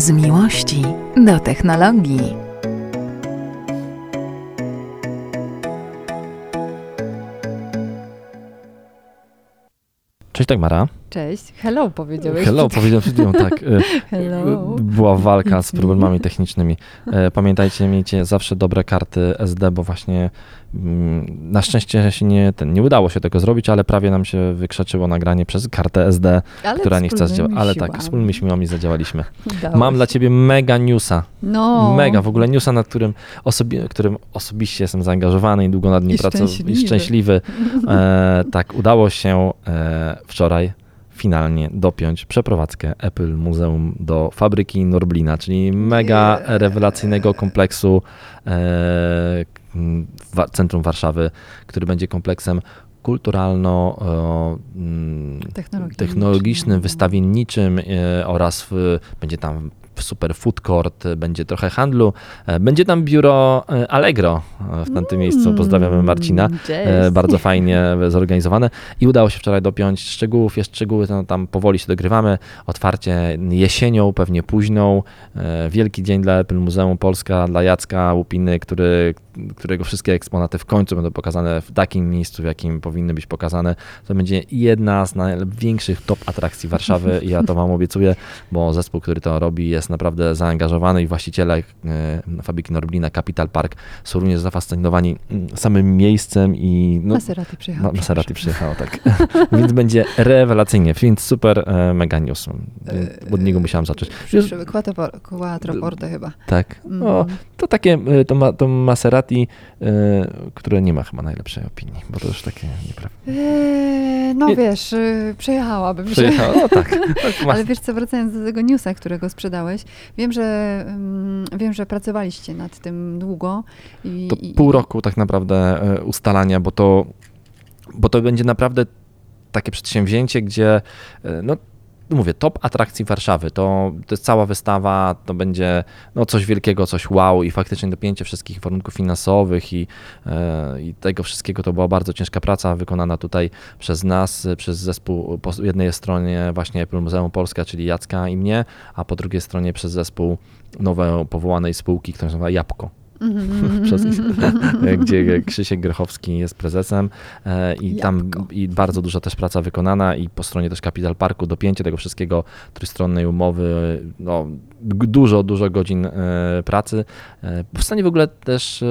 Z miłości do technologii. Cześć Dagmara. Cześć. Hello powiedziałeś. Hello, powiedziałem przed chwilą, tak. E, Hello. Była walka z me. problemami technicznymi. E, Pamiętajcie, miejcie zawsze dobre karty SD, bo właśnie mm, na szczęście się nie, ten, nie udało się tego zrobić, ale prawie nam się wykrzeczyło nagranie przez kartę SD, Ale która nie chce zadziałać. Ale tak, wspólnymi siłami zadziałaliśmy. Udało Mam się. dla ciebie mega newsa. No. Mega, w ogóle newsa, nad którym, osobi- którym osobiście jestem zaangażowany i długo nad nim pracowałem. szczęśliwy. I szczęśliwy. E, tak, udało się e, wczoraj finalnie dopiąć przeprowadzkę Apple Muzeum do fabryki Norblina, czyli mega rewelacyjnego kompleksu e, wa- centrum Warszawy, który będzie kompleksem kulturalno e, mm, technologicznym, wystawienniczym e, oraz w, będzie tam super food court, e, będzie trochę handlu, e, będzie tam biuro e, Allegro w tamtym miejscu. Pozdrawiamy Marcina. Mm, Bardzo fajnie zorganizowane i udało się wczoraj dopiąć szczegółów, jest szczegóły, no, tam powoli się dogrywamy. Otwarcie jesienią, pewnie późną. Wielki dzień dla Apple Muzeum Polska, dla Jacka Łupiny, który, którego wszystkie eksponaty w końcu będą pokazane w takim miejscu, w jakim powinny być pokazane. To będzie jedna z największych top atrakcji Warszawy i ja to wam obiecuję, bo zespół, który to robi jest naprawdę zaangażowany i właściciele e, fabryki Norblina Capital Park są również zafascynowani mm, samym miejscem i no, Maserati przyjechał. Ma- Maserati przyjechało, tak. Więc będzie rewelacyjnie, więc super e, mega news. Od niego musiałem zacząć. Wiesz, Quattro, quattro porte chyba. tak. Mm. O, to takie, e, to, ma, to Maserati, e, które nie ma chyba najlepszej opinii, bo to już takie nieprawda. Eee, no wiesz, y, przejechałabym się. Przyjechało, no tak. Ale wiesz co, wracając do tego newsa, którego sprzedałeś, wiem, że mm, wiem, że pracowaliście nad tym długo. I, To i- pół roku tak naprawdę e, ustalania, bo to, bo to będzie naprawdę takie przedsięwzięcie, gdzie e, no mówię, top atrakcji Warszawy, to, to jest cała wystawa, to będzie no, coś wielkiego, coś wow i faktycznie dopięcie wszystkich warunków finansowych i, e, i tego wszystkiego to była bardzo ciężka praca wykonana tutaj przez nas, przez zespół po jednej stronie właśnie Apple Muzeum Polska, czyli Jacka i mnie, a po drugiej stronie przez zespół nowo powołanej spółki, która się nazywa Jabłko. Przez, gdzie Krzysiek Grechowski jest prezesem e, i tam Jabłko. i bardzo duża też praca wykonana i po stronie też Capital Parku dopięcie tego wszystkiego, trójstronnej umowy, no, dużo, dużo godzin e, pracy. E, Powstanie w ogóle też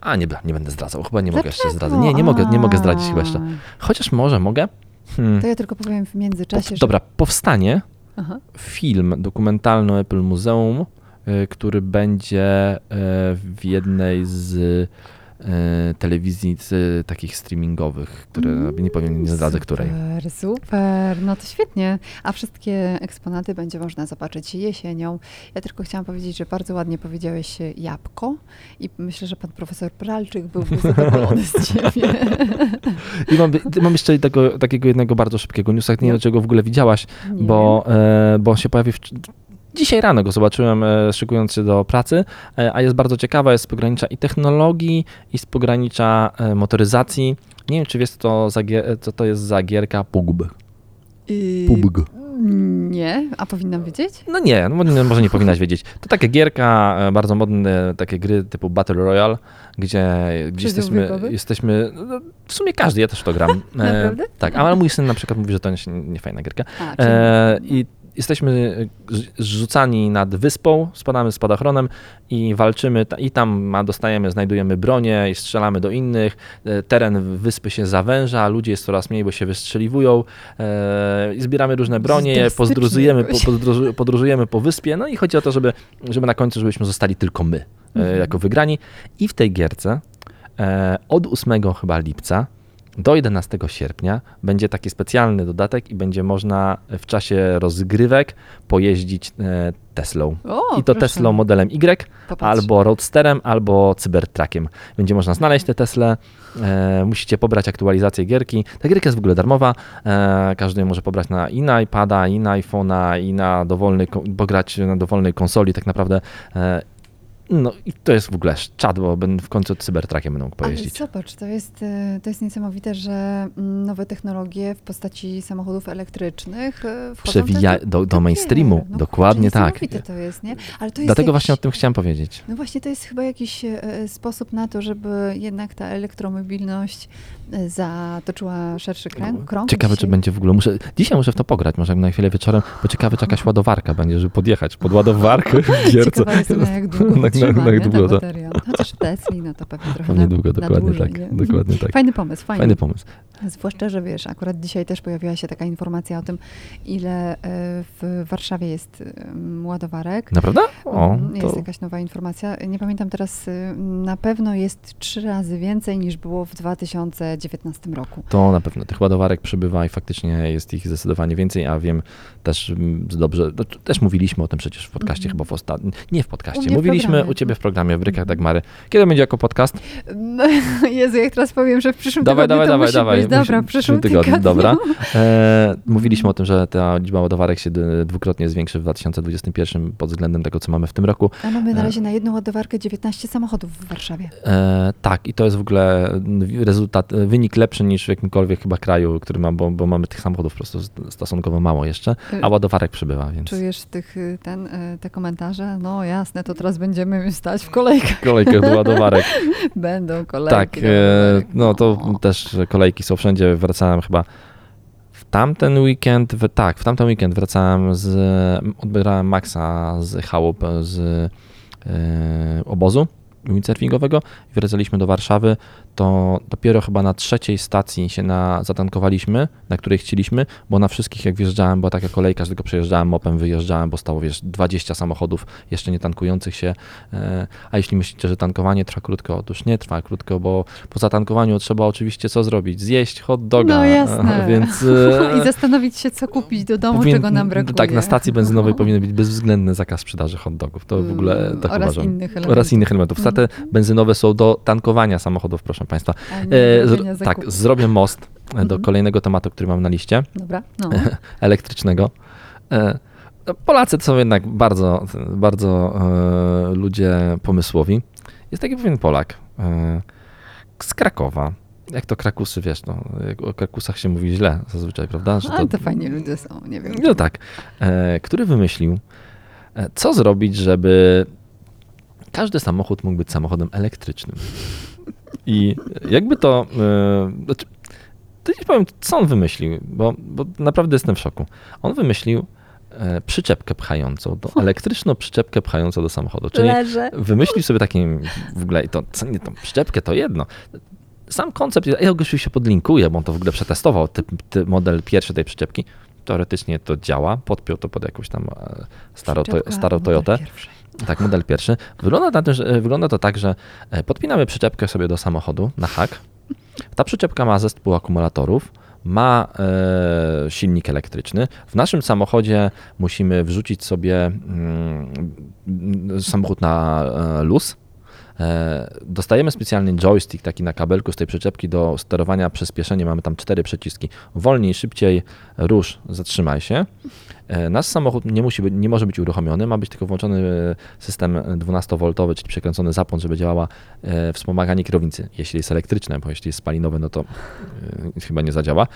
a nie, nie będę zdradzał, chyba nie mogę jeszcze zdradzać. Nie, nie mogę, nie mogę zdradzić chyba jeszcze. Chociaż może mogę. Hmm. To ja tylko powiem w międzyczasie, Pow- że... Dobra, powstanie Aha. film dokumentalny Apple Muzeum, który będzie y, w jednej z y, telewizji z takich streamingowych, które Mm, nie powiem, nie zdradzę której. Super, super, no to świetnie. A wszystkie eksponaty będzie można zobaczyć jesienią. Ja tylko chciałam powiedzieć, że bardzo ładnie powiedziałeś e, jabłko i myślę, że pan profesor Pralczyk byłby zadowolony z ciebie. I mam, mam jeszcze tego, takiego jednego bardzo szybkiego newsa, nie wiem, czego w ogóle widziałaś, Nie bo, e, bo się pojawił w, dzisiaj rano go zobaczyłem, e, szykując się do pracy, e, a jest bardzo ciekawa, jest z pogranicza i technologii, i z pogranicza e, motoryzacji. Nie wiem, czy wiesz, co to, za, co to jest za gierka PUBG. PUBG. Nie, a powinnam wiedzieć? No nie, no mo- może nie powinnaś wiedzieć. To takie gierka, e, bardzo modne, takie gry typu Battle Royale, gdzie, gdzie jesteśmy, jesteśmy, no, w sumie każdy, ja też to gram. E, Naprawdę? tak, ale mój syn na przykład mówi, że to nie, nie fajna gierka. A, czyli... E, I jesteśmy z- zrzucani nad wyspą, spadamy spadachronem i walczymy i tam dostajemy, znajdujemy bronię i strzelamy do innych. E, Teren wyspy się zawęża, ludzie jest coraz mniej, bo się wystrzeliwują e, i zbieramy różne bronie, podróżujemy, po, wyspie, no i chodzi o to, żeby, żeby na końcu, żebyśmy zostali tylko my, e, Mhm. jako wygrani. I w tej gierce e, od 8 chyba lipca do 11 sierpnia będzie taki specjalny dodatek i będzie można w czasie rozgrywek pojeździć e, Teslą. O, I to proszę. Teslą modelem Y, Popatrz. albo Roadsterem, albo Cybertruckiem. Będzie można znaleźć te Tesle, e, musicie pobrać aktualizację gierki. Ta gierka jest w ogóle darmowa, e, każdy ją może pobrać na i na iPada, i na iPhone'a, i na dowolnej, ko- pograć na dowolnej konsoli tak naprawdę. E, No i to jest w ogóle czad, bo w końcu cybertrakiem będę mógł Ale pojeździć. zobacz, to jest, e, to jest niesamowite, że nowe technologie w postaci samochodów elektrycznych wchodzą Przewija do, do te mainstreamu. No dokładnie tak. to jest, nie? Ale to jest Dlatego jakiś, właśnie o tym chciałem powiedzieć. No właśnie, to jest chyba jakiś e, sposób na to, żeby jednak ta elektromobilność zatoczyła szerszy kręg, krąg. Ciekawe, czy będzie w ogóle. Muszę, dzisiaj muszę w to pograć, może na chwilę wieczorem, bo ciekawe, czy jakaś ładowarka będzie, żeby podjechać pod ładowarkę w gierce. Ciekawa jestem, na jak długo Na- na- wytrzyma, na jak nie, ta długo to-. Chociaż no to pewnie trochę na, długo, na dokładnie dłużej, tak. nie? Dokładnie tak. Fajny pomysł, fajny. Fajny pomysł. Zwłaszcza, że wiesz, akurat dzisiaj też pojawiła się taka informacja o tym, ile e, w Warszawie jest em, ładowarek. Naprawdę? O, Mm, Jest to jakaś nowa informacja. Nie pamiętam teraz, y, na pewno jest trzy razy więcej niż było w 2019 roku. To na pewno tych ładowarek przybywa i faktycznie jest ich zdecydowanie więcej, a wiem też mm, dobrze, no, też mówiliśmy o tym przecież w podcaście Mhm. chyba w ostatnim, nie w podcaście, mówiliśmy u ciebie w programie w Brykach Dagmary. Kiedy będzie jako podcast? No, Jezu, jak teraz powiem, że w przyszłym Dawaj, tygodniu dawaj, to dawaj, musi dawaj. być. Dobra, w przyszłym tygodniu, tygodniu. dobra. E, mówiliśmy o tym, że ta liczba ładowarek się dwukrotnie zwiększy w 2021 pod względem tego, co mamy w tym roku. A mamy na E. razie na jedną ładowarkę 19 samochodów w Warszawie. E, tak, i to jest w ogóle rezultat, wynik lepszy niż w jakimkolwiek chyba kraju, który ma, bo, bo mamy tych samochodów po prostu stosunkowo mało jeszcze, a ładowarek przybywa, więc Czujesz tych, y, ten, y, te komentarze? No jasne, to teraz będziemy stać w kolejkach. kolejkę do ładowarek. Będą kolejki. Tak, e, no to O. też kolejki są wszędzie. Wracałem chyba w tamten weekend, w, tak, w tamten weekend wracałem z, odbierałem Maxa z chałup z e, obozu windsurfingowego i wracaliśmy do Warszawy, to dopiero chyba na trzeciej stacji się na, zatankowaliśmy, na której chcieliśmy, bo na wszystkich jak wjeżdżałem, była taka kolejka, że tylko przejeżdżałem mopem, wyjeżdżałem, bo stało wiesz 20 samochodów jeszcze nie tankujących się, e, a jeśli myślicie, że tankowanie trwa krótko, otóż nie trwa krótko, bo po zatankowaniu trzeba oczywiście co zrobić? Zjeść hot doga, No jasne. więc... e, I zastanowić się, co kupić do domu, powinien- czego nam brakuje. Tak, na stacji benzynowej powinien być bezwzględny zakaz sprzedaży hot dogów. To w ogóle Mm, tak oraz uważam. innych elementów. Oraz innych elementów. State benzynowe są do tankowania samochodów, proszę Państwa. A nie E, tak, zrobię most e, do Mhm. kolejnego tematu, który mam na liście, Dobra, no. elektrycznego. E, no, Polacy to są jednak bardzo, bardzo ludzie pomysłowi. Jest taki pewien Polak z Krakowa. Jak to Krakusy, wiesz, no, o Krakusach się mówi źle zazwyczaj, prawda? Że Ale to fajnie ludzie są, nie wiem. no tak, który wymyślił, co zrobić, żeby każdy samochód mógł być samochodem elektrycznym. I jakby to. E, znaczy, to nie powiem, co on wymyślił, bo, bo naprawdę jestem w szoku. On wymyślił e, przyczepkę pchającą, tą elektryczną przyczepkę pchającą do samochodu. Czyli Leżę. wymyślił sobie takim w ogóle, i to co nie, tą przyczepkę to jedno. Sam koncept, ja go oczywiście podlinkuję, bo on to w ogóle przetestował, ty, ty model pierwszy tej przyczepki. Teoretycznie to działa, podpiął to pod jakąś tam e, starą, to, starą Toyotę. Tak, model pierwszy. Wygląda, tym, że, wygląda to tak, że e, podpinamy przyczepkę sobie do samochodu na hak. Ta przyczepka ma zespół akumulatorów, ma e, silnik elektryczny. W naszym samochodzie musimy wrzucić sobie mm, samochód na e, luz. E, Dostajemy specjalny joystick taki na kabelku z tej przyczepki do sterowania przyspieszenia. Mamy tam cztery przyciski. Wolniej, szybciej, rusz, zatrzymaj się. E, Nasz samochód nie, musi być, nie może być uruchomiony, ma być tylko włączony e, system 12V, czyli przekręcony zapłon, żeby działała e, wspomaganie kierownicy, jeśli jest elektryczne, bo jeśli jest spalinowe, no to chyba nie zadziała.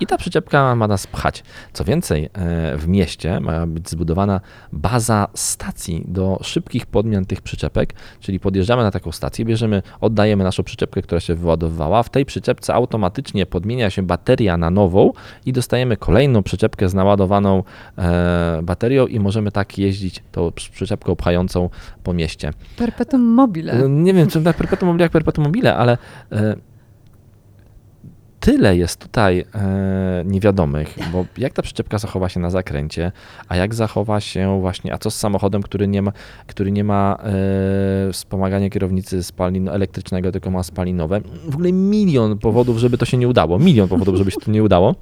I ta przyczepka ma nas pchać. Co więcej, w mieście ma być zbudowana baza stacji do szybkich podmian tych przyczepek, czyli podjeżdżamy na taką stację, bierzemy, oddajemy naszą przyczepkę, która się wyładowywała. W tej przyczepce automatycznie podmienia się bateria na nową i dostajemy kolejną przyczepkę z naładowaną baterią i możemy tak jeździć tą przyczepką pchającą po mieście. Perpetuum mobile. E, Nie wiem, czy tak perpetuum mobile jak perpetuum mobile, ale e, tyle jest tutaj e, niewiadomych, bo jak ta przyczepka zachowa się na zakręcie, a jak zachowa się właśnie, a co z samochodem, który nie ma, który nie ma e, wspomagania kierownicy spalin elektrycznego, tylko ma spalinowe. W ogóle milion powodów, żeby to się nie udało. Milion powodów, żeby się to nie udało.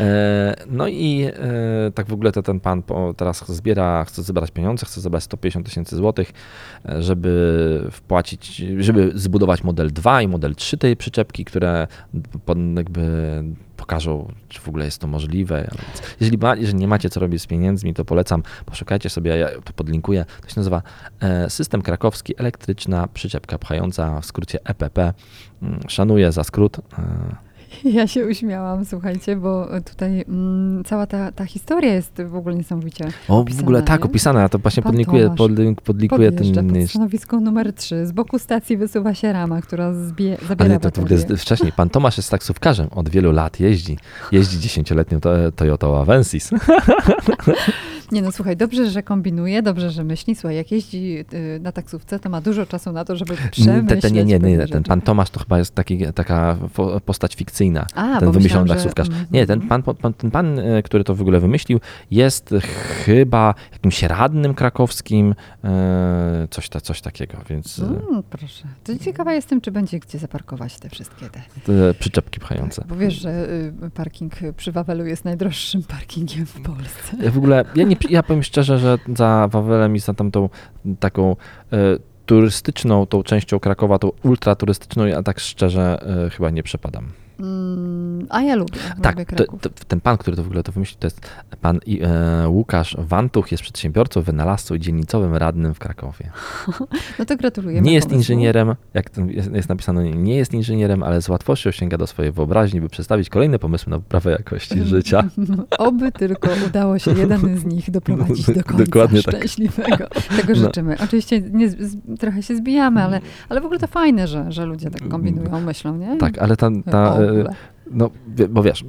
E, No i e, tak w ogóle to ten pan teraz zbiera, chce zebrać pieniądze, chce zebrać 150 tysięcy złotych, e, żeby wpłacić, żeby zbudować model 2 i model 3 tej przyczepki, które jakby pokażą, czy w ogóle jest to możliwe. Jeżeli, ma, jeżeli nie macie co robić z pieniędzmi, to polecam, poszukajcie sobie, ja to podlinkuję. To się nazywa System Krakowski Elektryczna Przyczepka Pchająca, w skrócie EPP. Mm, Szanuję za skrót. Ja się uśmiałam, słuchajcie, bo tutaj mm, cała ta, ta historia jest w ogóle niesamowicie O, w opisana, ogóle tak, nie? opisane, ja to właśnie Pan podlink, podlinkuję Podjeżdża ten... pod stanowisko numer 3. Z boku stacji wysuwa się rama, która zbie, zabiera Ale to w ogóle z- wcześniej, pan Tomasz jest taksówkarzem, od wielu lat jeździ, jeździ dziesięcioletnią to, Toyota Avensis. Nie no, słuchaj, dobrze, że kombinuje, dobrze, że myśli. Słuchaj, jak jeździ y, na taksówce, to ma dużo czasu na to, żeby przemyśleć Te, te, nie, nie, nie, nie, ten pan Tomasz to chyba jest taki, taka postać fikcyjna. A, ten wymyślony myślałam, że- taksówkarz. mhm. Nie, ten pan, pan, ten pan, e, który to w ogóle wymyślił, jest chyba jakimś radnym krakowskim, e, coś, ta, coś takiego, więc e, Mm, proszę. To ciekawa jestem, czy będzie gdzie zaparkować te wszystkie te. te przyczepki pchające. Bo wiesz, że y, parking przy Wawelu jest najdroższym parkingiem w Polsce. Ja w ogóle, ja, nie, ja powiem szczerze, że za Wawelem i za tamtą taką turystyczną, tą częścią Krakowa, tą ultraturystyczną, ja tak szczerze chyba nie przepadam. Mm, a ja lubię. Tak, lubię to, to, ten pan, który to w ogóle to wymyślił, to jest pan e, Łukasz Wantuch, jest przedsiębiorcą, wynalazcą i dzielnicowym radnym w Krakowie. No to gratulujemy. Nie jest pomysłu. inżynierem, jak jest, jest napisane, nie jest inżynierem, ale z łatwością sięga do swojej wyobraźni, by przedstawić kolejne pomysły na poprawę jakości życia. Oby tylko udało się jeden z nich doprowadzić do końca Dokładnie tak. szczęśliwego. Tego No. życzymy. Oczywiście nie, trochę się zbijamy, ale, ale w ogóle to fajne, że, że ludzie tak kombinują, myślą, nie? Tak, ale ta, ta o, e, ogóle. No bo wiesz,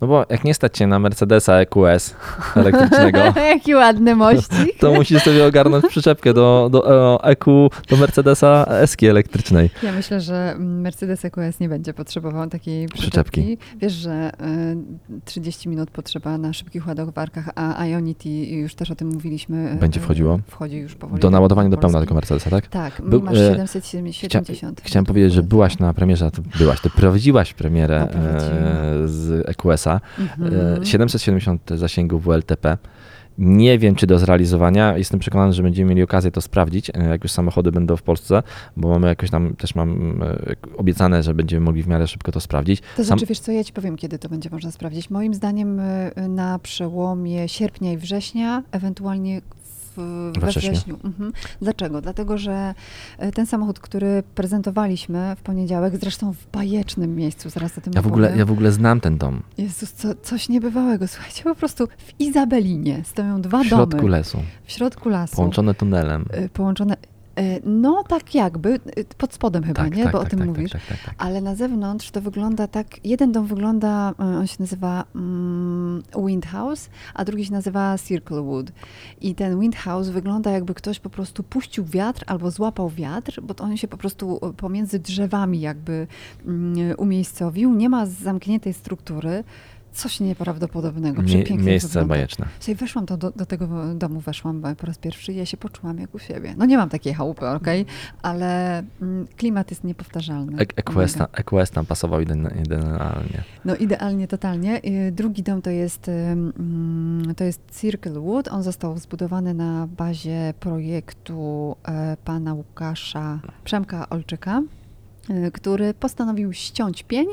no bo jak nie stać się na Mercedesa EQS elektrycznego, Jaki ładny mościk. to musisz sobie ogarnąć przyczepkę do, do e, EQ, do Mercedesa Eski elektrycznej. Ja myślę, że Mercedes EQS nie będzie potrzebował takiej Przyczepki. przyczepki. Wiesz, że y, 30 minut potrzeba na szybkich ładowarkach, a Ionity, już też o tym mówiliśmy. y, Będzie wchodziło? Wchodzi już powoli. Do naładowania do pełna Polski. tego Mercedesa, tak? Tak, Był- masz e, 770. Chciałem powiedzieć, że byłaś na premierze, a to byłaś, ty prowadziłaś premierę e, z EQS-a. Mhm. E, 770 zasięgów WLTP. Nie wiem, czy do zrealizowania. Jestem przekonany, że będziemy mieli okazję to sprawdzić, e, jak już samochody będą w Polsce, bo mamy jakoś tam, też mam e, obiecane, że będziemy mogli w miarę szybko to sprawdzić. To Sam- znaczy, wiesz co, ja ci powiem, kiedy to będzie można sprawdzić. Moim zdaniem na przełomie sierpnia i września, ewentualnie w, We wrześniu. wrześniu. Mhm. Dlaczego? Dlatego, że y, ten samochód, który prezentowaliśmy w poniedziałek, zresztą w bajecznym miejscu, zaraz o tym Ja w, ogóle, ja w ogóle znam ten dom. Jezus, co, coś niebywałego. Słuchajcie, po prostu w Izabelinie stoją dwa W środku domy lesu, w środku lasu. połączone tunelem. y, połączone. Y, No tak jakby, y, pod spodem chyba, tak, nie? tak, Bo tak, o tym tak, mówisz. Tak, tak, tak. Ale na zewnątrz to wygląda tak, jeden dom wygląda, y, on się nazywa mm, Windhouse, a drugi się nazywa Circlewood. I ten Windhouse wygląda jakby ktoś po prostu puścił wiatr albo złapał wiatr, bo on się po prostu y, pomiędzy drzewami jakby mm, umiejscowił. Nie ma zamkniętej struktury. Coś nieprawdopodobnego, Mie- przepięknie miejsce wygląda. bajeczne. Słuchaj, weszłam do, do, tego domu, weszłam po raz pierwszy i ja się poczułam jak u siebie. No nie mam takiej chałupy, okej, ale mm, klimat jest niepowtarzalny. E- EQS, tam- EQS tam pasował idealnie. No idealnie, totalnie. Y, Drugi dom to jest, ym, to jest Circle Wood. On został zbudowany na bazie projektu e, pana Łukasza Przemka Olczyka, y, który postanowił ściąć pień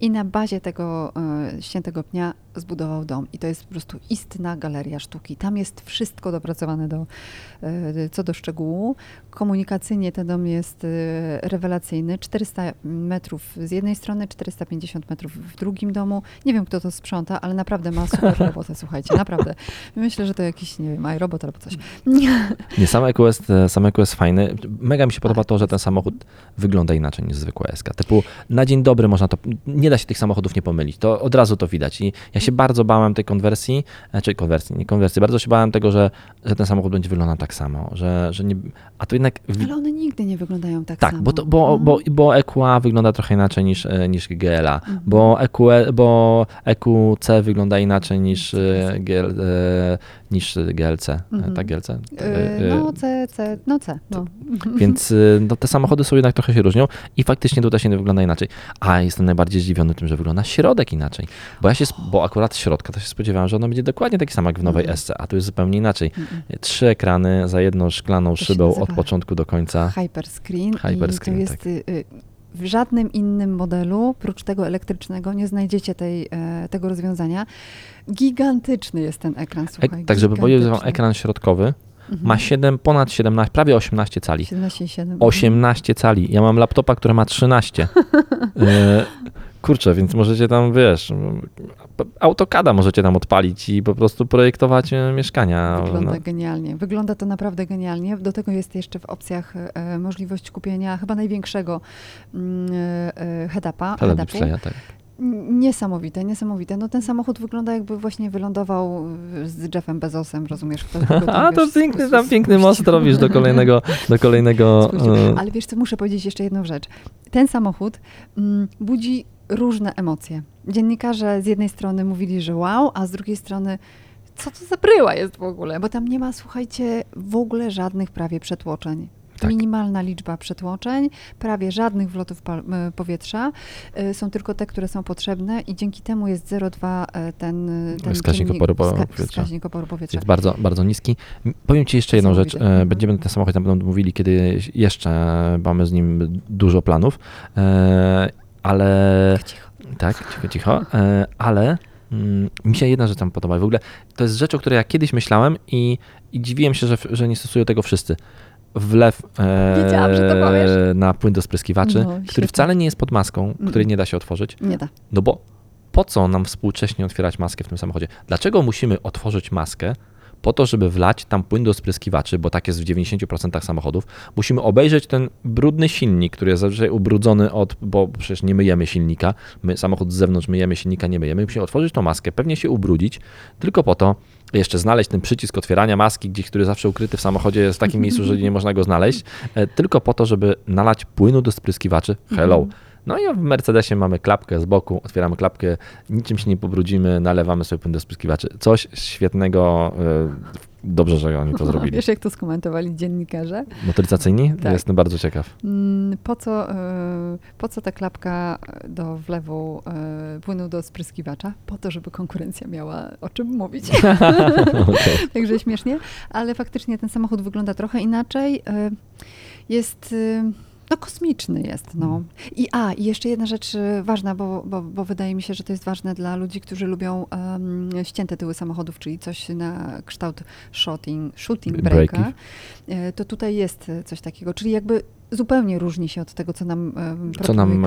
i na bazie tego e, ściętego pnia zbudował dom. I to jest po prostu istna galeria sztuki. Tam jest wszystko dopracowane do, e, co do szczegółu. Komunikacyjnie ten dom jest e, rewelacyjny. 400 metrów z jednej strony, 450 metrów w drugim domu. Nie wiem, kto to sprząta, ale naprawdę ma super robotę, słuchajcie, naprawdę. Myślę, że to jakiś, nie wiem, robot albo coś. Nie, sam EQS, e, sam EQS fajny. Mega mi się podoba Tak, to, że ten samochód wygląda inaczej niż zwykła SK. Typu na dzień dobry można to, nie da się tych samochodów nie pomylić. To od razu to widać. I ja Ja się bardzo bałem tej konwersji, znaczy konwersji, nie konwersji, bardzo się bałem tego, że, że ten samochód będzie wyglądał tak samo, że, że nie, a to jednak... Ale one nigdy nie wyglądają tak, tak, samo. bo, to, bo, Mhm. bo, bo EQA wygląda trochę inaczej niż, e, niż GLA, Mhm. bo, EQ, bo EQC wygląda inaczej niż, e, GL, niż GLC. Mhm. Tak, GLC? E, No C, C, no C. No. Więc y, no, te samochody są jednak trochę się różnią i faktycznie tutaj się nie wygląda inaczej. A jestem najbardziej zdziwiony tym, że wygląda środek inaczej. Bo ja się, bo akurat środka to się spodziewałem, że ono będzie dokładnie taki sam jak w nowej Mhm. SC, a tu jest zupełnie inaczej. Mhm. Trzy ekrany za jedną szklaną się szybą od początku do końca. Hyperscreen. Hyperscreen, I to jest tak. y, y, w żadnym innym modelu, prócz tego elektrycznego, nie znajdziecie tej, e, tego rozwiązania. Gigantyczny jest ten ekran, słuchaj. Ek, tak, żeby powiedzieć, że ekran środkowy Mhm. ma 7, ponad 17, prawie 18 cali. 17,7. 18 cali. Ja mam laptopa, który ma 13. E, Kurczę, więc możecie tam, wiesz, autokada możecie tam odpalić i po prostu projektować e, mieszkania. Wygląda No, genialnie. Wygląda to naprawdę genialnie. Do tego jest jeszcze w opcjach e, możliwość kupienia chyba największego mm, head-upa. Displaya, tak. Niesamowite, niesamowite. No ten samochód wygląda jakby właśnie wylądował z Jeffem Bezosem, rozumiesz? Ktoś go A to wiesz, piękny, tam piękny most robisz do kolejnego, do kolejnego. E, Ale wiesz co, muszę powiedzieć jeszcze jedną rzecz. Ten samochód mm, budzi różne emocje. Dziennikarze z jednej strony mówili, że wow, a z drugiej strony co to za bryła jest w ogóle? Bo tam nie ma, słuchajcie, w ogóle żadnych prawie przetłoczeń. Tak. Minimalna liczba przetłoczeń, prawie żadnych wlotów powietrza. Y, Są tylko te, które są potrzebne i dzięki temu jest 0,2 e, ten, ten Wskaźnik czynnik- oporu powietrza. Wskaźnik oporu powietrza. Jest bardzo, bardzo niski. Powiem Ci jeszcze jedną rzecz. Mhm. Będziemy ten samochód na pewno mówili, kiedy jeszcze mamy z nim dużo planów, ale Cicho. tak, cicho, cicho, ale mm, mi się jedna rzecz tam podoba. W ogóle to jest rzecz, o której ja kiedyś myślałem i, i dziwiłem się, że, że nie stosują tego wszyscy. Wlew e, na płyn do spryskiwaczy, No, który wcale nie jest pod maską, Mm. której nie da się otworzyć. Nie da. No bo po co nam współcześnie otwierać maskę w tym samochodzie? Dlaczego musimy otworzyć maskę po to, żeby wlać tam płyn do spryskiwaczy, bo tak jest w 90% samochodów? Musimy obejrzeć ten brudny silnik, który jest zazwyczaj ubrudzony od, bo przecież nie myjemy silnika, my samochód z zewnątrz myjemy, silnika nie myjemy. Musimy otworzyć tą maskę, pewnie się ubrudzić, tylko po to, jeszcze znaleźć ten przycisk otwierania maski, gdzieś, który zawsze ukryty w samochodzie jest w takim miejscu, że nie można go znaleźć, e, tylko po to, żeby nalać płynu do spryskiwaczy. Hello. Mhm. No i w Mercedesie mamy klapkę z boku, otwieramy klapkę, niczym się nie pobrudzimy, nalewamy sobie płyn do spryskiwaczy. Coś świetnego, e, dobrze, że oni to zrobili. Wiesz, jak to skomentowali dziennikarze? Motoryzacyjni? Tak. Jestem bardzo ciekaw. Mm, Po co, e, po co ta klapka do wlewu e, płynu do spryskiwacza? Po to, żeby konkurencja miała o czym mówić. Okej. Także śmiesznie, ale faktycznie ten samochód wygląda trochę inaczej. Jest. No, kosmiczny jest. No. I a, i jeszcze jedna rzecz e, ważna, bo, bo, bo wydaje mi się, że to jest ważne dla ludzi, którzy lubią em, ścięte tyły samochodów, czyli coś na kształt shooting, shooting breaka. E, To tutaj jest e, coś takiego, czyli jakby zupełnie różni się od tego, co nam em, Co nam?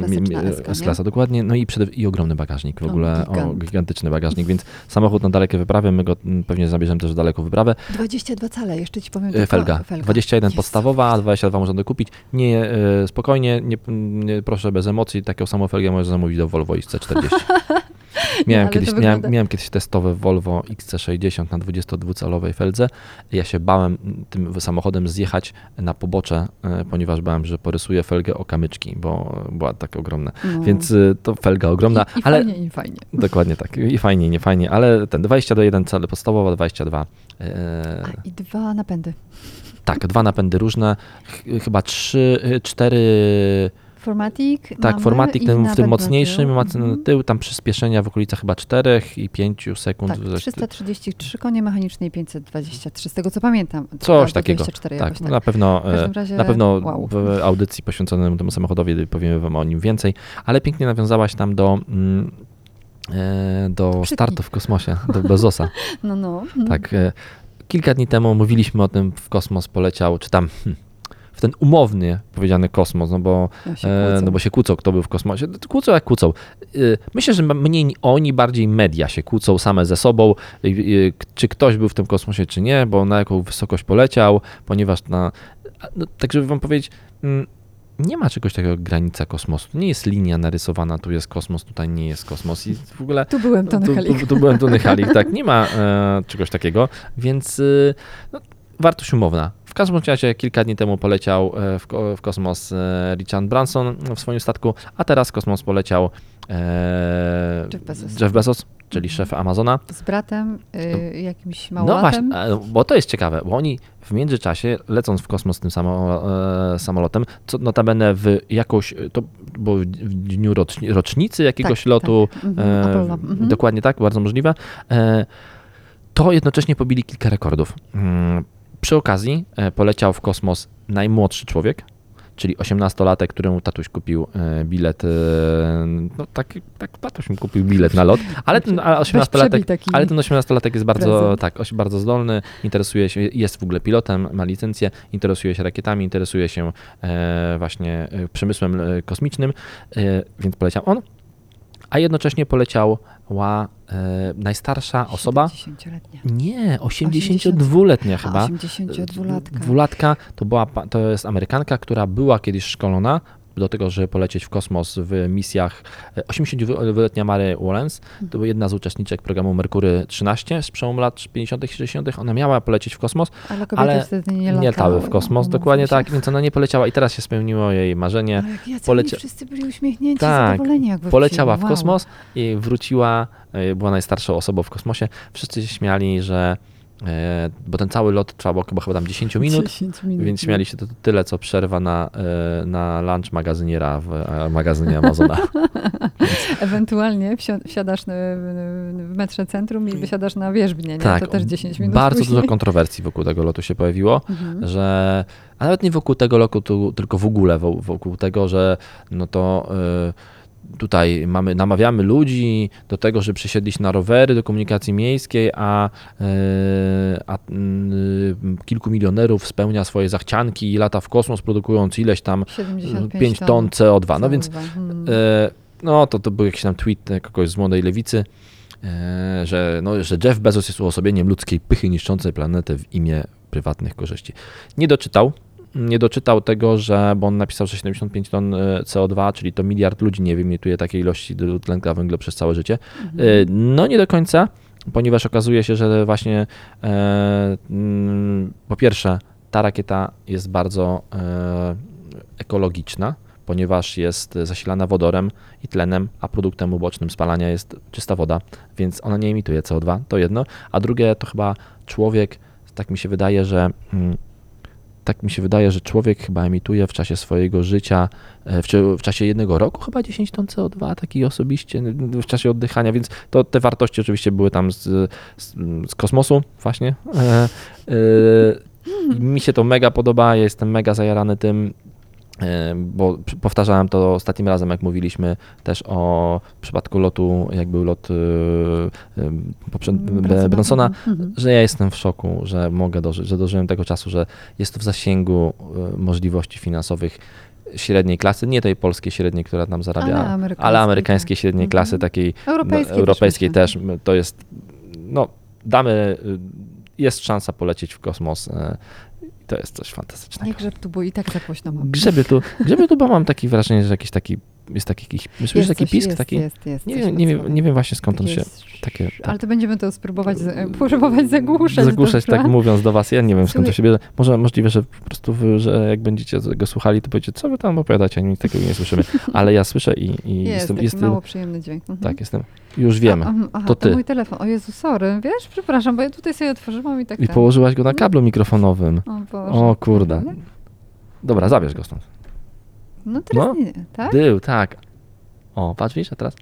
S-klasa dokładnie, no i, przede, i ogromny bagażnik, w No, ogóle o, gigant. gigantyczny bagażnik, więc samochód na dalekie wyprawy, my go mm, pewnie zabierzemy też w daleką wyprawę. 22 cale, jeszcze ci powiem. E, tylko- Felga. 21 Jezu. podstawowa, a 22 można dokupić. Nie, e, spokojnie, nie, nie, proszę bez emocji, taką samą felgę możesz zamówić do Volvo XC40. Miałem, ale kiedyś, miałem, miałem kiedyś testowe Volvo XC60 na 22-calowej feldze. Ja się bałem tym samochodem zjechać na pobocze, e, ponieważ bałem, że porysuję felgę o kamyczki, bo była tak ogromna. No. Więc e, to felga ogromna, I, i ale fajnie, i fajnie. dokładnie tak. I fajnie, nie fajnie, ale ten 20 do 1 cale podstawowa, 22. e, A, I dwa napędy. tak, dwa napędy różne, ch- chyba trzy, y, cztery, Formatic. tak, i tym, w tym mocniejszym, tył. ma Mhm. tył, tam przyspieszenia w okolicach chyba 4 i 5 sekund. Tak, Zaś- 333 konie mechaniczne i 523, z tego co pamiętam. Coś takiego. 24 Tak, jakoś no na pewno, e, razie, na pewno wow. w audycji poświęconej temu samochodowi powiemy wam o nim więcej, ale pięknie nawiązałaś tam do, mm, e, do startu w kosmosie, do Bezosa. No, no. Tak, e, kilka dni temu mówiliśmy o tym, w kosmos poleciał, czy tam w ten umowny powiedziany kosmos, no bo się E, kłócą. no bo się kłócą, kto był w kosmosie. Kłócą jak kłócą. E, Myślę, że mniej oni, bardziej media się kłócą same ze sobą, e, e, czy ktoś był w tym kosmosie, czy nie, bo na jaką wysokość poleciał, ponieważ na... No, tak, żeby wam powiedzieć, mm, nie ma czegoś takiego jak granica kosmosu. To nie jest linia narysowana, tu jest kosmos, tutaj nie jest kosmos i w ogóle... Tu byłem Tony tu, Halik. tu, tu byłem Tony Halik, tak, nie ma e, czegoś takiego, więc y, no, wartość umowna. W każdym razie kilka dni temu poleciał e, w, w kosmos e, Richard Branson w swoim statku, a teraz w kosmos poleciał e, Jeff Bezos. Jeff Bezos, czyli Mhm. szef Amazona. Z bratem, y, jakimś No małolatem. właśnie, e, bo to jest ciekawe, bo oni w międzyczasie, lecąc w kosmos tym samo, e, samolotem, co notabene w jakąś, to było w dniu roczni, rocznicy jakiegoś Tak, lotu, tak. Mhm, e. Mhm. dokładnie tak, bardzo możliwe, e, to jednocześnie pobili kilka rekordów. Przy okazji e, poleciał w kosmos najmłodszy człowiek, czyli 18-latek, któremu tatuś kupił e, bilet, e, no tak, tak tatuś mi kupił bilet na lot, ale ten a Weź 18-latek przebij taki ale ten 18-latek jest bardzo, prezent. tak, bardzo zdolny, interesuje się, jest w ogóle pilotem, ma licencję, interesuje się rakietami, interesuje się właśnie przemysłem kosmicznym, więc poleciał on. A jednocześnie poleciała e, najstarsza osoba, 70-letnia. nie, 82-letnia chyba. 82-latka. Dwulatka to, była, to jest Amerykanka, która była kiedyś szkolona do tego, żeby polecieć w kosmos w misjach. E, 82-letnia Mary Wallace to była jedna z uczestniczek programu Merkury 13 z przełomu lat 50. i 60. Ona miała polecieć w kosmos, Ale kobiety ale wtedy nie nie latały. latały w kosmos, No, dokładnie tak, więc ona nie poleciała i teraz się spełniło jej marzenie. Ale Polecia- wszyscy byli uśmiechnięci, Tak, zadowoleni jak Poleciała w kosmos i wróciła, e, była najstarszą osobą w kosmosie. Wszyscy się śmiali, że e, bo ten cały lot trwał chyba, chyba tam 10 minut, 10 minut. Więc śmiali się to tyle, co przerwa na, e, na lunch magazyniera w e, magazynie Amazona. Ewentualnie wsi- wsiadasz w, metrze centrum i wysiadasz na wierzbnie, nie? Tak, to też 10 minut Bardzo później. dużo kontrowersji wokół tego lotu się pojawiło, Mhm. że a nawet nie wokół tego lotu, tu- tylko w ogóle wo- wokół tego, że no to e, tutaj mamy, namawiamy ludzi do tego, że przesiedli się na rowery do komunikacji miejskiej, a, e, a mm, kilku milionerów spełnia swoje zachcianki i lata w kosmos, produkując ileś tam 75 5 ton CO2. No więc Hmm. E, No, to, to był jakiś tam tweet e, kogoś z młodej lewicy, e, że, no, że Jeff Bezos jest uosobieniem ludzkiej pychy niszczącej planetę w imię prywatnych korzyści. Nie doczytał. Nie doczytał tego, że, bo on napisał, że 75 ton e, CO2, czyli to miliard ludzi nie wyemituje takiej ilości dwutlenku węgla przez całe życie. E, No nie do końca, ponieważ okazuje się, że właśnie e, mm, po pierwsze ta rakieta jest bardzo ekologiczna, ponieważ jest zasilana wodorem i tlenem, a produktem ubocznym spalania jest czysta woda, więc ona nie emituje CO2, to jedno. A drugie to chyba człowiek, tak mi się wydaje, że mm, tak mi się wydaje, że człowiek chyba emituje w czasie swojego życia, e, w, w czasie jednego roku chyba 10 ton CO2, taki osobiście w czasie oddychania, więc to te wartości oczywiście były tam z, z, z kosmosu właśnie. E, e, mi się to mega podoba, ja jestem mega zajarany tym, bo przy- powtarzałem to ostatnim razem, jak mówiliśmy też o przypadku lotu, jak był lot e, e, poprzed, Bransona. Bransona, Mhm. że ja jestem w szoku, że mogę dożyć, że dożyłem tego czasu, że jest to w zasięgu e, możliwości finansowych średniej klasy, nie tej polskiej średniej, która tam zarabia, Ale ale amerykańskiej, amerykańskiej tak. średniej Mhm. klasy, takiej Europejskiej, no, europejskiej też, też, m, to jest, no damy, y, jest szansa polecieć w kosmos, e, i to jest coś Nie fantastycznego. grzeb tu, bo i tak za głośno mam. Grzebie tu, grzebie tu, bo mam takie wrażenie, że jakiś taki, jest taki, jakiś, myślisz, Jest taki coś, pisk, jest, taki, Jest, jest, nie, wiem, nie, wiem, nie wiem właśnie skąd on się, takie, tak. Ale to będziemy to spróbować, z- próbować zagłuszać. zagłuszać, dobra? tak mówiąc do was. Ja nie wiem skąd to się bierze. Może możliwe, że po prostu, wy, że jak będziecie go słuchali, to powiecie, co wy tam opowiadacie, a nic takiego nie słyszymy. Ale ja słyszę i, i Jest, jestem, taki jestem mało przyjemny dźwięk. Mhm. tak, jestem, już wiemy. A, aha, To ty. mój telefon. O Jezu, sorry. Wiesz, przepraszam, bo ja tutaj sobie otworzyłam i tak I ten. położyłaś go na kablu mikrofonowym. O, Boże. O kurde. Dobra, zabierz go stąd. No teraz No. nie, tak? Był, tak. O, patrz, widzisz, a teraz?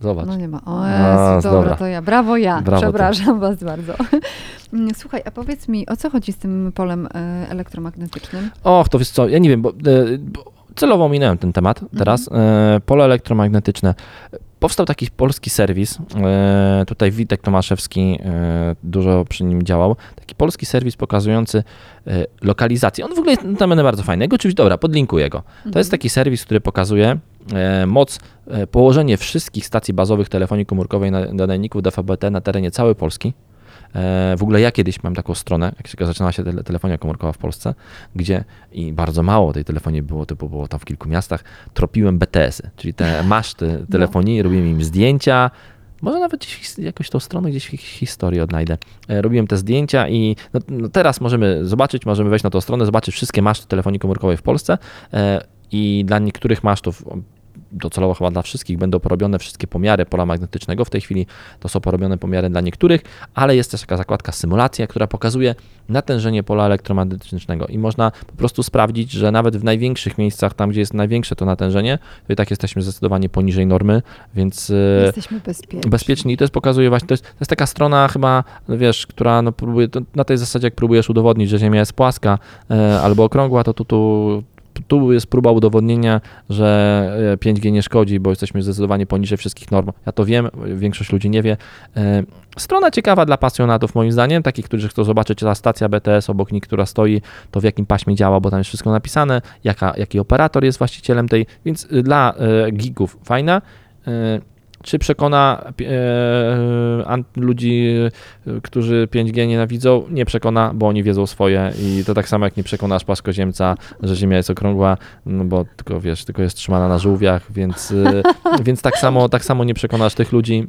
Zobacz. No nie ma. O A, Jezu, dobra, dobra. to ja. Brawo ja. Brawo ty. Przepraszam was bardzo. Słuchaj, a powiedz mi, o co chodzi z tym polem e, elektromagnetycznym? Och, to wiesz co, ja nie wiem, bo, e, bo celowo minąłem ten temat teraz. E, Pole elektromagnetyczne. Powstał taki polski serwis, e, tutaj Witek Tomaszewski e, dużo przy nim działał, taki polski serwis pokazujący e, lokalizację. On w ogóle jest notabene bardzo fajny. Jego oczywiście, dobra, podlinkuję go. To jest taki serwis, który pokazuje moc, położenie wszystkich stacji bazowych telefonii komórkowej na nadajników DVB-T na terenie całej Polski. E, w ogóle ja kiedyś miałem taką stronę, jak się zaczynała się tele, telefonia komórkowa w Polsce, gdzie i bardzo mało tej telefonii było, typu było tam w kilku miastach, tropiłem BTS-y, czyli te maszty telefonii, robiłem im zdjęcia, może nawet gdzieś jakoś tą stronę, gdzieś w historii odnajdę. E, robiłem te zdjęcia i no, no teraz możemy zobaczyć, możemy wejść na tą stronę, zobaczyć wszystkie maszty telefonii komórkowej w Polsce e, i dla niektórych masztów docelowo chyba dla wszystkich będą porobione wszystkie pomiary pola magnetycznego. W tej chwili to są porobione pomiary dla niektórych, ale jest też taka zakładka symulacja, która pokazuje natężenie pola elektromagnetycznego i można po prostu sprawdzić, że nawet w największych miejscach, tam gdzie jest największe to natężenie, to i tak jesteśmy zdecydowanie poniżej normy, więc e, jesteśmy bezpieczni. bezpieczni. I to jest pokazuje właśnie, to jest, to jest taka strona chyba, no wiesz, która no próbuje, na tej zasadzie jak próbujesz udowodnić, że Ziemia jest płaska e, albo okrągła, to tu, tu tu jest próba udowodnienia, że 5G e, nie szkodzi, bo jesteśmy zdecydowanie poniżej wszystkich norm. Ja to wiem, większość ludzi nie wie. E, strona ciekawa dla pasjonatów, moim zdaniem, takich, którzy chcą zobaczyć ta stacja BTS obok nich, która stoi, to w jakim paśmie działa, bo tam jest wszystko napisane, jaka, jaki operator jest właścicielem tej, więc y, dla e, gigów fajna. Czy przekona e, ludzi, e, którzy 5G nienawidzą? Nie przekona, bo oni wiedzą swoje i to tak samo jak nie przekonasz płaskoziemca, że Ziemia jest okrągła, no bo tylko wiesz, tylko jest trzymana na żółwiach, więc, e, więc tak, samo, tak samo nie przekonasz tych ludzi.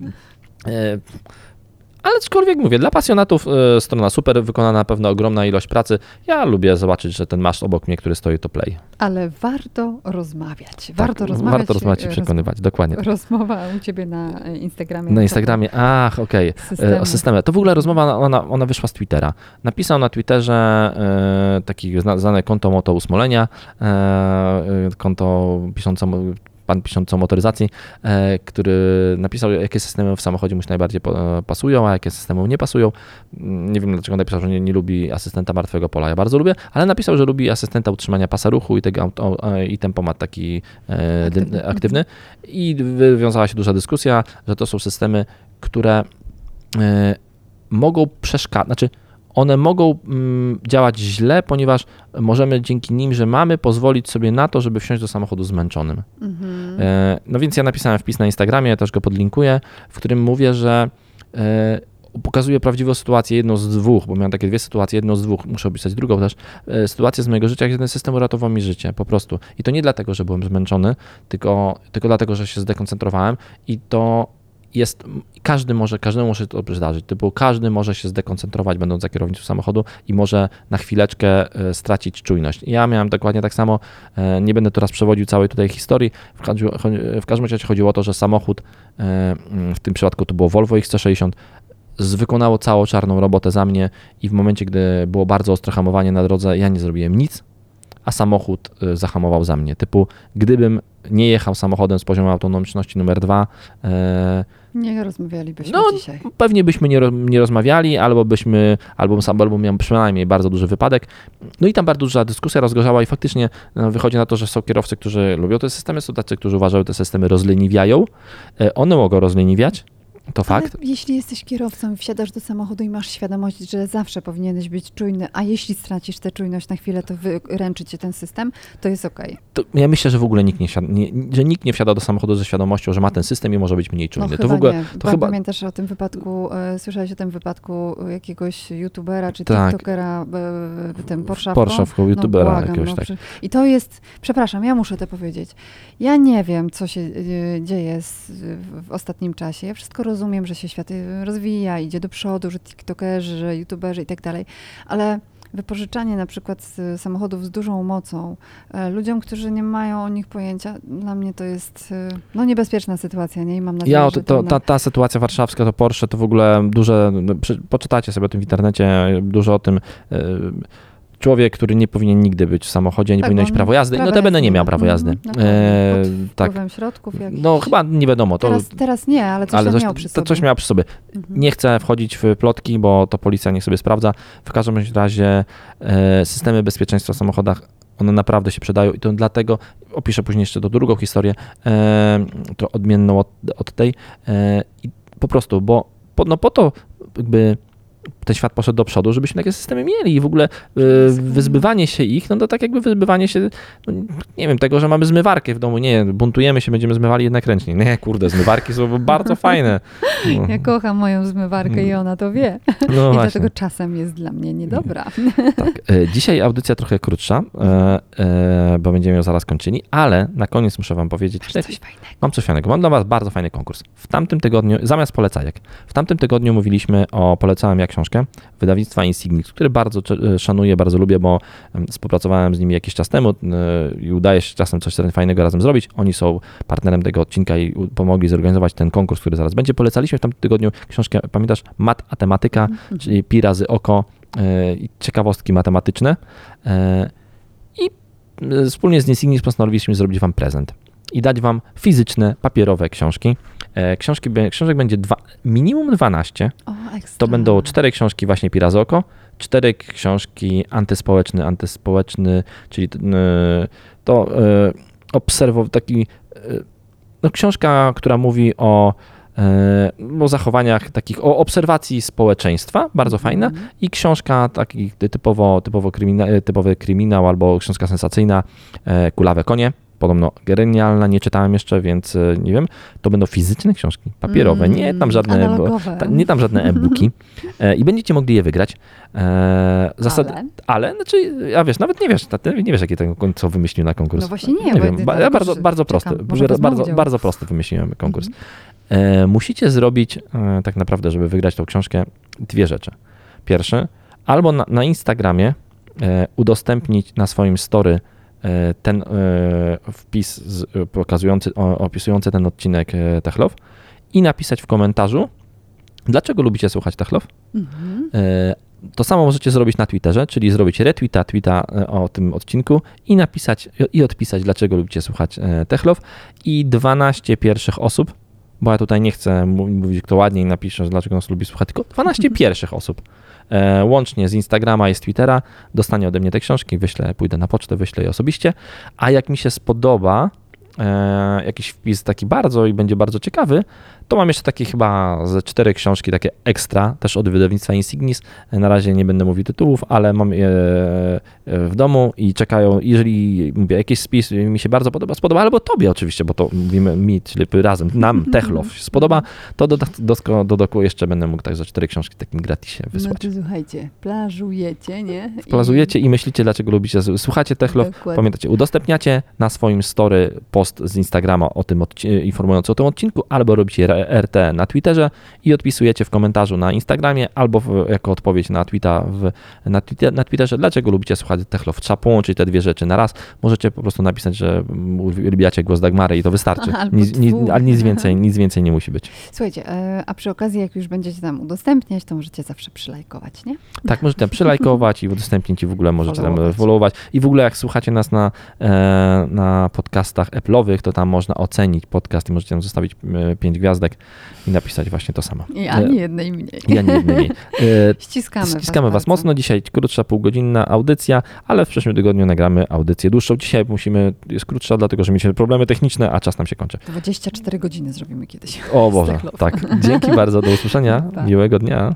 Ale aczkolwiek mówię, dla pasjonatów y, strona super, wykonana na pewno ogromna ilość pracy. Ja lubię zobaczyć, że ten masz obok mnie, który stoi, to play. Ale warto rozmawiać. Warto tak, rozmawiać. Warto rozmawiać i przekonywać, roz... dokładnie. Rozmowa u ciebie na Instagramie. Na Instagramie, ach, okej. Okay. O systemie. To w ogóle rozmowa, ona, ona wyszła z Twittera. Napisał na Twitterze y, taki znane konto Moto Usmolenia, y, konto piszące pan piszący o motoryzacji, e, który napisał, jakie systemy w samochodzie mu się najbardziej e, pasują, a jakie systemy mu nie pasują. Nie wiem, dlaczego napisał, że nie, nie lubi asystenta martwego pola. Ja bardzo lubię, ale napisał, że lubi asystenta utrzymania pasa ruchu i, tego, i tempomat taki e, aktywny. aktywny. I wywiązała się duża dyskusja, że to są systemy, które mogą przeszkadzać, znaczy one mogą mm, działać źle, ponieważ możemy dzięki nim, że mamy, pozwolić sobie na to, żeby wsiąść do samochodu zmęczonym. Mhm. E, no więc ja napisałem wpis na Instagramie, też go podlinkuję, w którym mówię, że e, pokazuję prawdziwą sytuację, jedną z dwóch, bo miałem takie dwie sytuacje, jedną z dwóch, muszę opisać drugą też, e, sytuację z mojego życia, jak ten system uratował mi życie, po prostu. I to nie dlatego, że byłem zmęczony, tylko, tylko dlatego, że się zdekoncentrowałem i to jest, każdy może, każdemu może to zdarzyć, typu każdy może się zdekoncentrować będąc za kierownicą samochodu i może na chwileczkę e, stracić czujność. Ja miałem dokładnie tak samo, e, nie będę teraz przewodził całej tutaj historii, w każdym razie chodziło o to, że samochód, e, w tym przypadku to było Volvo XC60, wykonało całą czarną robotę za mnie i w momencie, gdy było bardzo ostre hamowanie na drodze, ja nie zrobiłem nic, a samochód zahamował za mnie. Typu, gdybym nie jechał samochodem z poziomu autonomiczności numer dwa, nie rozmawialibyśmy no, dzisiaj. Pewnie byśmy nie, nie rozmawiali, albo byśmy, albo, albo miał przynajmniej bardzo duży wypadek. No i tam bardzo duża dyskusja rozgorzała i faktycznie no, wychodzi na to, że są kierowcy, którzy lubią te systemy, są tacy, którzy uważają, że te systemy rozleniwiają. E, one mogą rozleniwiać, to Ale fakt. Jeśli jesteś kierowcą, wsiadasz do samochodu i masz świadomość, że zawsze powinieneś być czujny, a jeśli stracisz tę czujność na chwilę, to wyręczy cię ten system, to jest ok. To ja myślę, że w ogóle nikt nie, wsiada, nie, że nikt nie wsiada do samochodu ze świadomością, że ma ten system i może być mniej czujny. No, to w ogóle. Nie. To chyba... Pamiętasz o tym wypadku, e, słyszałeś o tym wypadku jakiegoś youtubera czy tak. tiktokera, e, tym Porszawką? Porszawką, youtubera no, błagam, jakiegoś no, tak. I to jest, przepraszam, ja muszę to powiedzieć. Ja nie wiem, co się e, dzieje z, w ostatnim czasie. Ja wszystko rozumiem, że się świat rozwija, idzie do przodu, że tiktokerzy, że youtuberzy i tak dalej, ale wypożyczanie na przykład samochodów z dużą mocą e, ludziom, którzy nie mają o nich pojęcia, dla mnie to jest e, no, niebezpieczna sytuacja, nie? I mam nadzieję, ja, że to, ta, ta sytuacja warszawska, to Porsche, to w ogóle duże, no, poczytajcie sobie o tym w internecie, dużo o tym e, człowiek, który nie powinien nigdy być w samochodzie, nie tak, powinien mieć prawo jazdy. No to będę nie miał prawo jazdy. Mm, e, tak. środków jakichś. No chyba nie wiadomo. To, teraz, teraz nie, ale coś ale coś, miał przy sobie. To coś miał przy sobie. Mhm. Nie chcę wchodzić w plotki, bo to policja niech sobie sprawdza. W każdym razie e, systemy bezpieczeństwa w samochodach one naprawdę się przydają i to dlatego opiszę później jeszcze do drugą historię, e, to odmienną od, od tej. E, I po prostu, bo po, no po to jakby ten świat poszedł do przodu, żebyśmy takie systemy mieli i w ogóle y, wyzbywanie się ich, no to tak jakby wyzbywanie się, no, nie wiem, tego, że mamy zmywarkę w domu, nie, buntujemy się, będziemy zmywali jednak ręcznie. Nie, kurde, zmywarki są bardzo fajne. No. Ja kocham moją zmywarkę i ona to wie. No I właśnie. dlatego czasem jest dla mnie niedobra. Tak. E, Dzisiaj audycja trochę krótsza, e, e, bo będziemy ją zaraz kończyli, ale na koniec muszę wam powiedzieć, Masz coś fajnego. Mam coś fajnego. Mam dla Was bardzo fajny konkurs. W tamtym tygodniu, zamiast polecajek, w tamtym tygodniu mówiliśmy o Polecałem ja książkę wydawnictwa Insignix, które bardzo cze- szanuję, bardzo lubię, bo em, współpracowałem z nimi jakiś czas temu e, i udaje się czasem coś fajnego razem zrobić. Oni są partnerem tego odcinka i pomogli zorganizować ten konkurs, który zaraz będzie. Polecaliśmy w tamtym tygodniu książkę, pamiętasz, Mat a tematyka, czyli pi razy oko e, i ciekawostki matematyczne. E, I e, wspólnie z Insignix postanowiliśmy zrobić Wam prezent i dać Wam fizyczne, papierowe książki. E, Książki, książek będzie dwa, minimum 12. O. To będą cztery książki właśnie Pirazoko, cztery książki antyspołeczny, antyspołeczny, czyli to e, obserwow taki, e, no książka, która mówi o, o zachowaniach takich, o obserwacji społeczeństwa, bardzo fajna Mhm. i książka taki typowo, typowo krymina, typowy kryminał albo książka sensacyjna Kulawe konie. Podobno genialna, nie czytałem jeszcze, więc e, nie wiem. To będą fizyczne książki, papierowe, nie tam żadne, Analogowe. ta, nie tam żadne e-booki e, i będziecie mogli je wygrać. E, Ale? ale, znaczy, ja wiesz, nawet nie wiesz, ty nie wiesz, jaki ten co wymyślił na konkurs. No właśnie nie, nie wiem, ja ba, bardzo, bardzo prosty, bardzo, bardzo prosty wymyśliłem konkurs. Mhm. Musicie zrobić tak naprawdę, żeby wygrać tą książkę, dwie rzeczy. Pierwsze, albo na, na Instagramie udostępnić na swoim story ten e, wpis e, pokazujący, opisujący ten odcinek e, Techlow i napisać w komentarzu, dlaczego lubicie słuchać Techlow. Mhm. E, To samo możecie zrobić na Twitterze, czyli zrobić retweeta tweeta e, o tym odcinku i napisać i odpisać, dlaczego lubicie słuchać e, Techlow. I 12 pierwszych osób, bo ja tutaj nie chcę mówić, kto ładniej napisze, dlaczego nas lubi słuchać, tylko 12 pierwszych osób. E, łącznie z Instagrama i z Twittera dostanie ode mnie te książki, wyślę, pójdę na pocztę, wyślę je osobiście. A jak mi się spodoba e, jakiś wpis taki bardzo i będzie bardzo ciekawy, to mam jeszcze takie chyba ze cztery książki takie ekstra, też od wydawnictwa Insignis. Na razie nie będę mówił tytułów, ale mam je e, w domu i czekają, jeżeli mówię, jakiś spis mi się bardzo podoba, spodoba, albo tobie oczywiście, bo to mówimy mi, czyli razem, nam, Techlow się spodoba, to do, do, do doku jeszcze będę mógł tak za cztery książki takim gratisie No wysłać. to słuchajcie, plażujecie, nie? I- Plazujecie i myślicie, dlaczego lubicie, słuchacie Techlow, Dokładnie. Pamiętacie, udostępniacie na swoim story post z Instagrama o tym informujący o tym odcinku, albo robicie RT na Twitterze i odpisujecie w komentarzu na Instagramie, albo w, jako odpowiedź na, tweeta w, na, Twitter, na Twitterze, dlaczego lubicie słuchać Techlow. Trzeba połączyć te dwie rzeczy na raz. Możecie po prostu napisać, że uwielbiacie głos Dagmary i to wystarczy. Albo Nic, nic, ale nic więcej, nic więcej nie musi być. Słuchajcie, e, a przy okazji, jak już będziecie tam udostępniać, to możecie zawsze przylajkować, nie? Tak, możecie przylajkować i udostępnić i w ogóle możecie tam Followować. followować. I w ogóle jak słuchacie nas na, e, na podcastach Apple'owych, to tam można ocenić podcast i możecie tam zostawić e, pięć gwiazdek i napisać właśnie to samo. I ani jednej mniej. Ja nie, nie, nie. E, Ściskamy, Ściskamy Was bardzo. mocno. Dzisiaj krótsza, półgodzinna audycja, ale w przyszłym tygodniu nagramy audycję dłuższą. Dzisiaj musimy, jest krótsza, dlatego że mieliśmy problemy techniczne, a czas nam się kończy. 24 godziny zrobimy kiedyś. O Boże, tak. Dzięki bardzo, do usłyszenia. Pa. Miłego dnia.